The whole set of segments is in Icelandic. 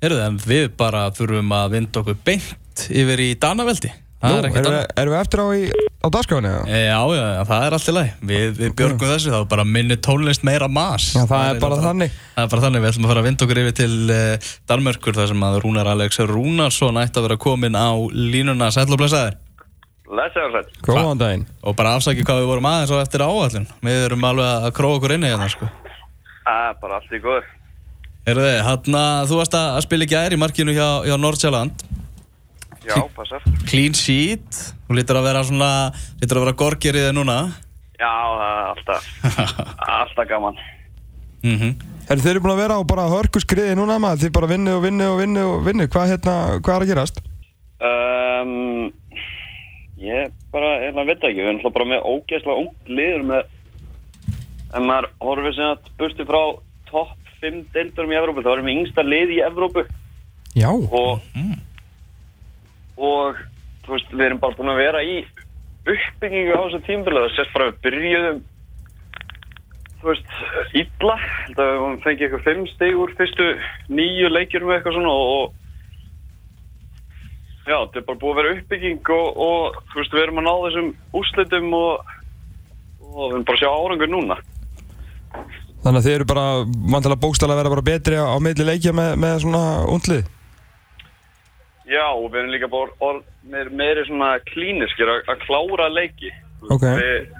Heyrðu, en við bara þurfum að vinda okkur beint yfir í Danaveldi. Það Nú, er ekkert erum við, erum við eftir á, í, á dagskráinu? eða? E, já, já, já, það er allt í lagi. Við, við björgum þessu, þá er bara minni tónlist meira mas. Já, það er bara eiginlega þannig. Það er bara þannig, við ætlum að fara að vinda okkur yfir til uh, Danmörkur þar sem að Rúnar Alex Rúnarsson ætti að vera komin á línuna sæll og blessaður. Lesaður sætt. Góðan daginn. Og bara afsaki hvað við vorum aðeins á eftir áallin. Við erum alveg að króa okkur inni hérna, sko. Það er bara allt í góður. Heyrðu þið, hann að þú varst að spila í gær í markinu hjá, hjá Nordsjælland. Já, passar. Clean sheet. Þú lítur að vera svona, lítur að vera gorgir í þig núna. Já, alltaf, alltaf gaman. Mhm. Er þeir búin að vera á bara hörku skriði núna maður? Þið bara vinnu og vinnu og vinnu og vinnu. Hvað, hérna, hvað er að gerast? Um, ég bara, ég veit ekki, við erum alltaf bara með ógeðslega ungt liður með, en maður horfið sem að burti frá topp 5 deildurum í Evrópu, þá erum við yngsta lið í Evrópu Já. og, og, þú veist, við erum bara búin að vera í uppbyggingu á þessu tímbilið, það sést bara að við byrjuðum, þú veist, illa, held að við fengið eitthvað 5 stig úr fyrstu nýju leikjurum eitthvað svona og, Já, þetta er bara búið að vera uppbygging og, og þú veist, við erum að ná þessum úrslitum og, og við erum bara að sjá árangur núna. Þannig að þið eru bara, vantilega bókstæla að vera bara betri á, á meðli leikja með, með svona undlið. Já, og við erum líka bara orð, meir, meiri svona klíniskir að, klára leiki. Ok. Við,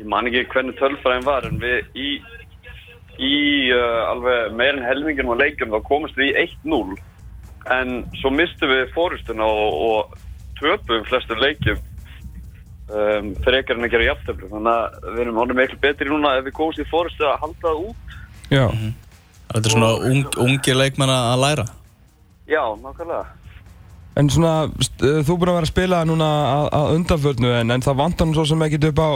ég man ekki hvernig tölfræðin var, en við í, í uh, alveg meirinn helmingin á leikjum þá komist við í 1-0 en svo mistum við fórustuna og, og töpum flestur leikjum um, frekar en að gera jafntöflu þannig að við erum honum miklu betri núna ef við komumst í fórustu að halda það út. Já. Þetta er svona ung, ungir leikmenn að læra. Já, nákvæmlega. En svona, uh, þú er búin að vera að spila núna að, að undanförnu en, en það vantar nú svo sem ekkit upp á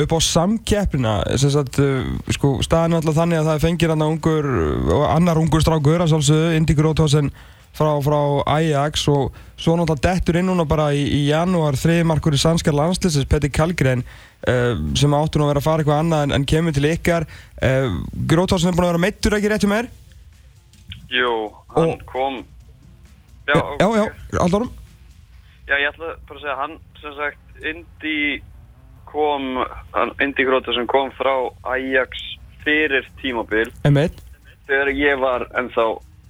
upp á samkeppnina. Sem sagt, uh, sko, staðan er alltaf þannig að það fengir og annar ungur strákur að sjálfsögðu, Indy Gróthausen frá, frá Ajax og svo náttúrulega dettur inn núna bara í, í janúar þriðmarkur í sannskar landslýsins Petri Kalgren uh, sem áttur nú að vera að fara eitthvað annað en, en kemur til ykkar. Uh, Gróthausen er búin að vera meittur ekki rétt hjá mér? Jú, hann Og- kom. Já, já, já, alltaf Já, ég ætla bara að segja, hann sem sagt, Indy kom, Gróta sem kom frá Ajax fyrir tímabil. Emmett þegar ég var ennþá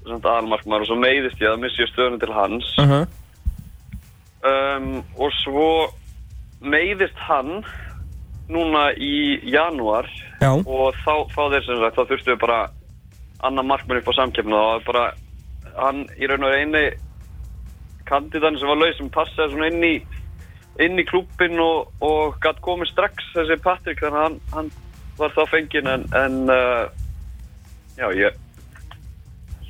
aðalmarkmaður og svo meiðist ég að missi stöðunum til hans uh -huh. um, og svo meiðist hann núna í janúar Já. og þá, þá þeir sem sagt, þá þurftu við bara annar markmann upp á samkeppna og bara hann í raun og eini kandidan sem var laus sem passaði svona inn í inn í klúbbin og, og gætt komið strax þessi Patrik þannig að hann, hann var þá fenginn en, en uh, já ég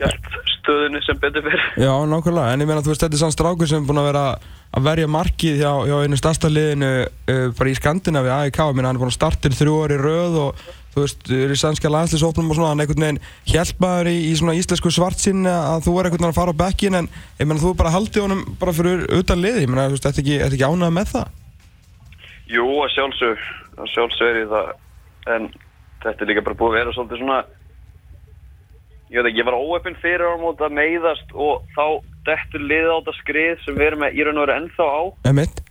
hjælt stöðunni sem betur fyrir Já, nákvæmlega, en ég meina þú veist þetta er sann strákur sem er búin að vera að verja markið hjá, hjá einu stærsta liðinu uh, bara í Skandinavi, AIK, ég meina hann er búin að starta þrjú orði röð og þú veist, er í sannska landslýsóknum og svona, hann einhvern veginn hjálpaður í, í svona íslensku svartsinn að þú er einhvern veginn að fara á bekkin en ég meina þú bara haldið honum bara fyrir utan liði, ég meina þú veist, þetta ekki, þetta ekki ánægð með það? Jú, að sjálfsög, að sjálfsög er ég það, en þetta er líka bara búið að vera svolítið svona, ég veit ekki, ég var óöppin fyrir ára mót að meiðast og þá dettur liða á þetta skrið sem við erum með í raun og veru ennþá á Emmett?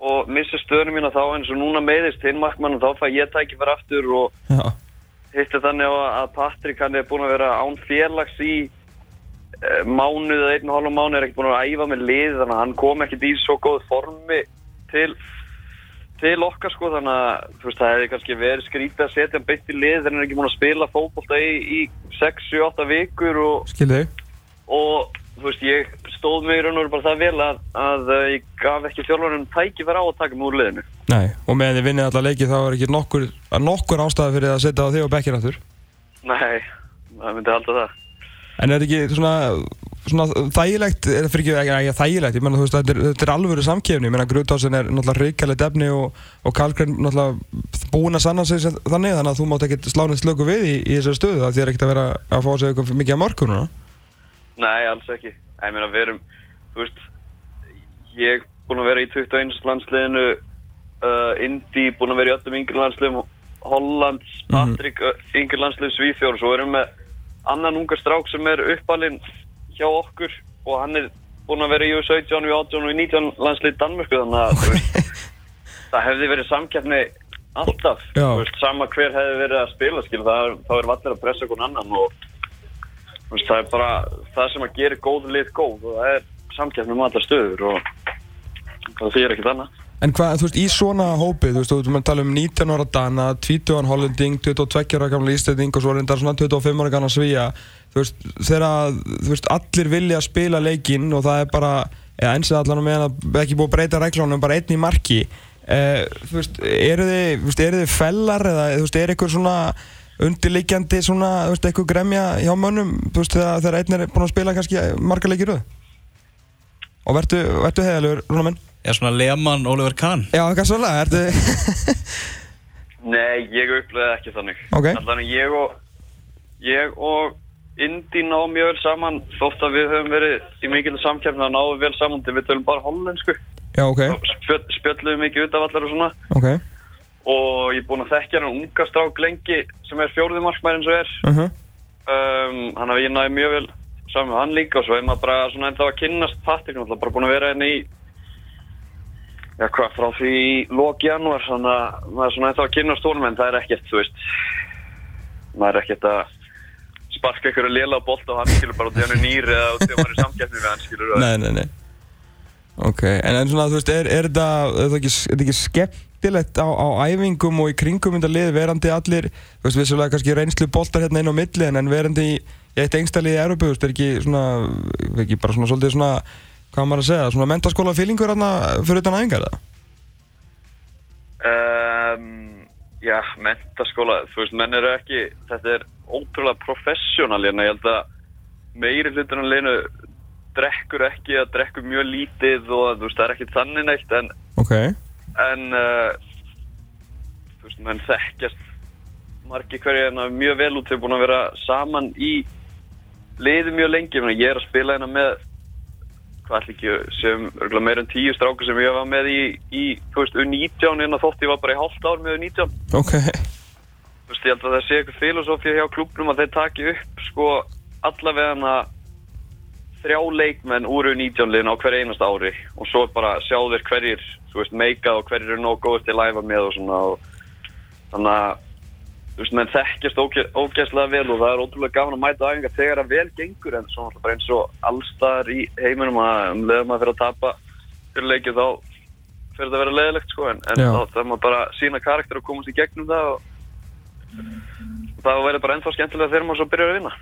og missi stöðunum mína þá eins og núna meiðist hinn markmann og þá fæ ég tæki fyrir aftur og Já. hitt er þannig að að Patrik hann er búin að vera án félags í eh, mánuð eða einn og hálfa mánuð er ekki búin að æfa með lið þannig að hann kom ekkert í svo góð formi til til okkar sko þannig að veist það hefði kannski verið skrítið að setja hann beitt í lið þegar hann er ekki búin að spila fótbolta í, í 6-7-8 vikur og, og þú veist ég stóð mig í raun og veru bara það vel að, að eh, ég gaf ekki þjálfarinn tæki vera á að taka mig úr liðinu. Nei, og meðan þið vinnið alla leiki þá er ekki nokkur, nokkur ástæði fyrir að setja á þig og bekkir aftur? Nei, það myndi halda það. En er þetta ekki svona, svona þægilegt, eða fyrir ekki, ekki þægilegt, ég menna þú veist, þetta er, þetta er alvöru samkefni, ég menna Grútásin er náttúrulega ríkalegt efni og, og Karlgren náttúrulega búinn að sanna sig þannig, þannig að þú mátt ekkert slá neitt slöku við í, í þessari stöðu, það þýr ekkert að vera að fá sig eitthvað mikið að mörgur núna. Nei, alls ekki. Ég meina, við erum, þú veist, ég er búinn að vera í 21. landsliðinu, uh, Indi búinn að vera í öllum yngri landsliðum, Hollands, Mhm. Patrik, mm. yngri landslið Svíþjóður, svo erum við með annan ungar strák sem er uppalinn hjá okkur og hann er búinn að vera í U17, U18 og U19 landslið Danmörku þannig að veist, það hefði verið samkeppni alltaf, veist, sama hver hefði verið að spila skil, það þá er vallir að pressa okkur annan og veist, það er bara það sem að gera góð lið góð og það er samkeppni um allar stöður og það þýr ekkert annað. En hvað, þú veist, í svona hópi, þú veist, þú veist, tala um 19 ára Dana, 20 ára Hollending, 22 ára gamla Íslanding og svo reyndar svona 25 ára gamla Svíja, þú veist, þegar, þú veist, allir vilja spila leikinn og það er bara, eða eins og allan með að ekki búið að breyta reglunum, bara einn í marki, eh, þú veist, eru þið, þú veist, eru þið fellar eða, þú veist, er eitthvað svona undirliggjandi svona, þú veist, eitthvað gremja hjá mönnum, þú veist, þegar, einn er búinn að spila kannski marga leikir röð? Og vertu, vertu heiðalur, Rúna minn? Er svona Lehmann Oliver Kahn Já, hvað svolítið, ertu... Nei, ég upplegaði ekki þannig. Ok. Allan ég og, ég og Indi náðum mjög vel saman þótt að við höfum verið í mikil samkjæfni að náðum vel saman til við tölum bara hollensku. Já, ok, Spjöll, spjöllum mikið út af allar og svona. ok. Og ég er búinn að þekkja hann unga strák lengi sem er fjórði markmæri eins og er. Uh -huh. Um, hann að ég náði mjög vel saman með hann líka og svo er maður bara svona enda að kynnast Patrik náttúrulega bara búinn að vera henni í já hvað frá því lók janúar þannig að maður er svona enda að kynnast honum en það er ekkert þú veist maður er ekkert að sparka ykkur að lela á bolt og hann skilur bara út í hann er nýr eða út í hann er í samkeppni við hann skilur Nei, nei, nei. Ok, en, en svona, þú veist, er, er þetta, er ekki, er ekki skemmtilegt á, á æfingum og í kringum þetta lið verandi allir, þú veist, vissulega kannski reynslu boltar hérna inn á milli en, verandi í, eitt engstælið í Európa, þú veist, er ekki svona, er ekki bara svona svolítið svona, hvað maður að segja, svona mentaskóla fílingur fyrir utan æfingar það? Um, já, mentaskóla, þú veist, menn eru ekki, þetta er ótrúlega professional hérna, ég held að meiri hlutur en leinu drekkur ekki, að drekkur mjög lítið og þú veist, það er ekki þannig neitt en, Ok, en uh, þú veist, menn þekkjast margir hverju hérna mjög vel út, þau búin að vera saman í liði mjög lengi, ég er að spila hérna með hvað ætla ekki, sem örgulega meira en tíu strákur sem ég var með í, í þú veist, U19 en þótt ég var bara í hálft ár með U19 ok, þú veist, ég held að það sé eitthvað filosófía hjá klubnum að þeir taki upp sko allavega þrjá leikmenn úr U19 liðin á hver einast ári og svo bara sjá þeir hverjir, þú veist, meikað og hverjir eru nóg góðist að læfa með og svona og þannig að þú veist, menn þekkjast óge, ógeðslega vel og það er ótrúlega gaman að mæta aðeins þegar það vel gengur en svo náttúrulega bara eins og allstaðar í heiminum að um leiðum að fyrir að tapa fyrir leikið þá fyrir það að vera leiðilegt sko en, en þá þarf maður bara sína karakter og komast í gegnum það og það verður bara ennþá skemmtilega þegar maður svo byrjar að vinna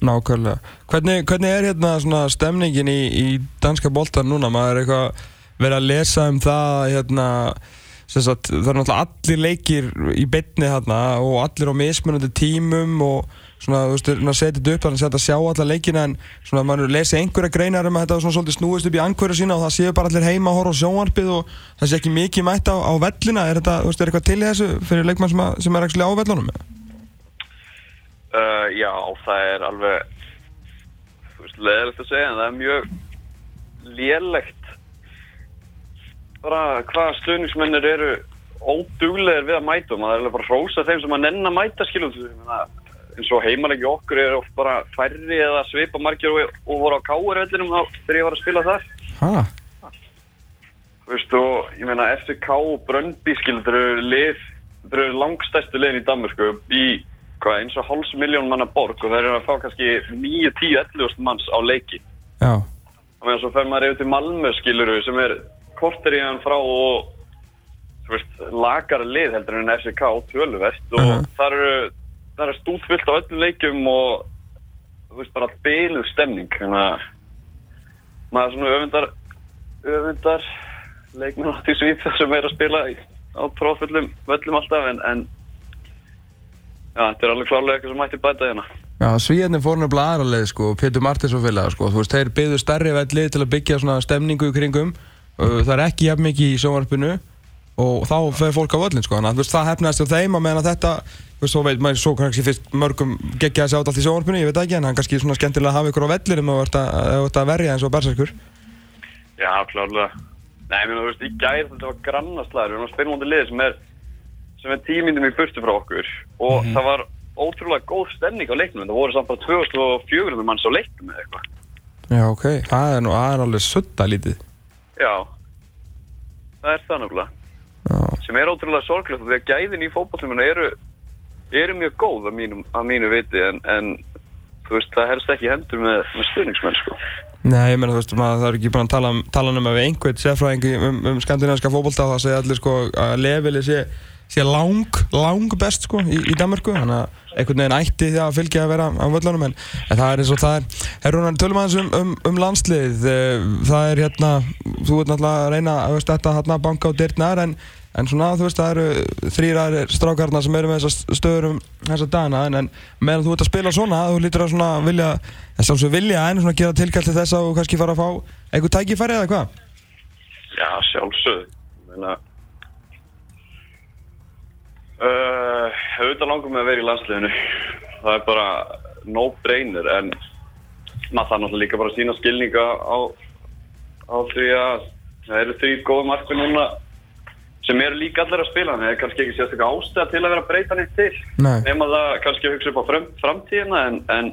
nákvæmlega. Hvernig, hvernig er hérna svona stemningin í, í danska boltan núna? Maður er eitthvað verið að lesa um það, hérna, sagt, það er náttúrulega allir leikir í beinni hérna og allir á mismunandi tímum og svona, þú veist, að setja þetta upp þannig að þetta sjá alla leikina en svona, maður lesi einhverja greinar um að þetta svona svolítið snúist upp í angverju sína og það séu bara allir heima að horfa á sjónvarpið og það sé ekki mikið mætt á, á vellina. Er þetta, þú veist, er eitthvað til í þessu fyrir leikmann sem, að, sem er ekki á vellunum? uh, Já, það er alveg þú veist, leiðilegt að segja en það er mjög lélegt bara hvað stuðningsmennir eru óduglegir við að mæta og maður er bara hrósa þeim sem að nenn að mæta skilum eins og heimalegi okkur er oft bara færri eða svipa margir og, og voru á káarvellinum þá þegar ég var að spila þar Hæ? Þú veist, og ég meina FCK og Bröndby skilur, þetta eru lið, þetta eru langstæstu liðin í Danmörku í hvað, eins og hálfs miljón manna borg og þeir eru að fá kannski 9, 10, 11 manns á leiki. Já. Og meðan svo fer maður yfir til Malmö skilur sem er korter í hann frá og veist, lagar lið heldur en FCK töluvert og Mhm. þar eru, þar er stútfyllt á öllum leikum og þú veist, bara byluð stemning. Þannig að maður svona öfundar öfundar leikmenn átt í Svíþjóð sem er að spila á tróðfullum völlum alltaf en, en já, þetta er alveg klárlega eitthvað sem mætti bæta hérna. Já, svíjarnir fór nefnilega aðra leið sko, Pétur Martins og félaga sko, þú veist, þeir byggðu stærri velli til að byggja svona stemningu í kringum. uh, það er ekki jafn mikið í sjónvarpinu og þá fer fólk á völlin sko, þannig að veist, það hefnaðist á þeim að meðan að þetta, veist, svo veit maður svo kannski fyrst mörgum geggja að sjá þetta allt í sjónvarpinu, ég veit ekki, en hann kannski svona skemmtilega að hafa ykkur á vellinum og þetta að verja eins og berserkur. Já, klárlega Nei, þú veist, í gær þetta var grannaslagur við erum að spila mútið lið sem er sem er tímyndum í burtu frá okkur og það var ótrúlega góð stemning á leiknum það voru samt bara 2400 manns á leiknum eða eitthvað. Já, ok. Það er nú, alveg sutta lítið. Já, það er það. Já. Sem er ótrúlega sorglegt því að gæðin í fótballumina eru, eru mjög góð að mínu, að mínu viti en, en þú veist, það helst ekki hendur með, með stuðningsmenn sko. Nei, ég meina, þú veist, maður er ekki búin að tala, um- tala um að við einhvern sérfræðingi um, um skandinaviska fótbolta og það segja allir sko að leveli sé, sé lang, lang best sko í, í Danmarku þannig að einhvern veginn ætti því að fylgja að vera á völlunum en, en það er eins og það er. Herrunar, tölum aðeins um, um, um landslið. Eh, það er hérna, þú ert náttúrulega að reyna að veist, þetta hérna banka á dyrtnar en, en svona, þú veist, það eru þrýrar strákarna sem eru með þessar stöður um þessa dagana en, en meðan þú ert að spila svona, þú lítur að svona vilja þess að vilja en svona gera tilkall til þess að þú kannski fara að fá einhver tækifæri eða hvað? Já, sjálfsögðu. Ég meina, uh, auðvitað langar mig að vera í landsliðinu. Það er bara no-brainer, en maður þarf náttúrulega líka bara að sína skilninga á, á því að það eru þrý góða markmi núna sem eru líka allir að spila. Það er kannski ekki sérstaklega ástæða til að vera að breyta neitt til. Nefn það kannski að hugsa upp á fram, framtíðina, en, en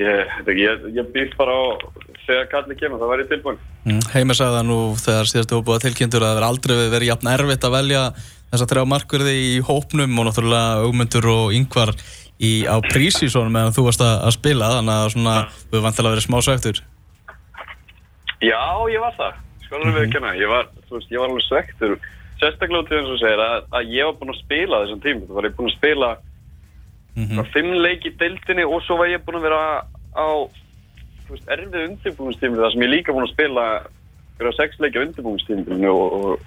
ég, ég, ég, býð bara á þegar kallið kemur, það væri tilbúin. Mm, Heimir sagði það nú þegar síðast hefur búið að tilkynntur að það verði aldrei verið jafn erfitt að velja þessa þrjá markverði í hópnum og náttúrulega augmyndur og yngvar í, á prísísónum meðan þú varst að, að spila þannig að svona, þú hefur vantilega verið smá svektur Já, ég var við. Ég þú veist, ég var alveg svektur. Sérstaklega til þess að segja að, að ég var búinn að spila þessum tíma. Það var ég búinn að spila mm fimm leik í deildinni og svo var ég búinn að vera á, þú veist, erfið undirbúinstíminu þar sem ég líka búinn að spila fyrir sex leiki á undirbúinstíminu og, og,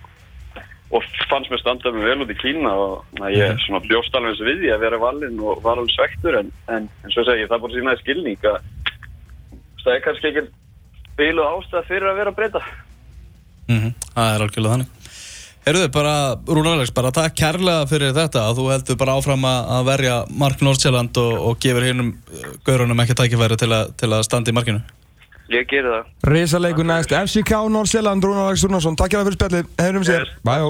og fannst mér standað mér vel út í Kína og að ég svona bjóst alveg eins við því að vera valinn og var alveg svektur en, en, en svo segi ég, það bara sínaði skilning að það er kannski ekki bílu ástæða fyrir að vera að breyta. Mm Það er algjörlega þannig. Herruðu, bara, Rúnar Alex, bara takk kærlega fyrir þetta að þú heldur bara áfram að að verja Mark Nordsjælland og, og gefur hinnum gaurunum ekki tækifæri til, að- til að standa í markinu. Ég geri það. Rísaleikur næst, FCK Nordsjælland, Rúnar Alex Rúnarsson, takk fyrir spjallið, hefum sér, bæjó.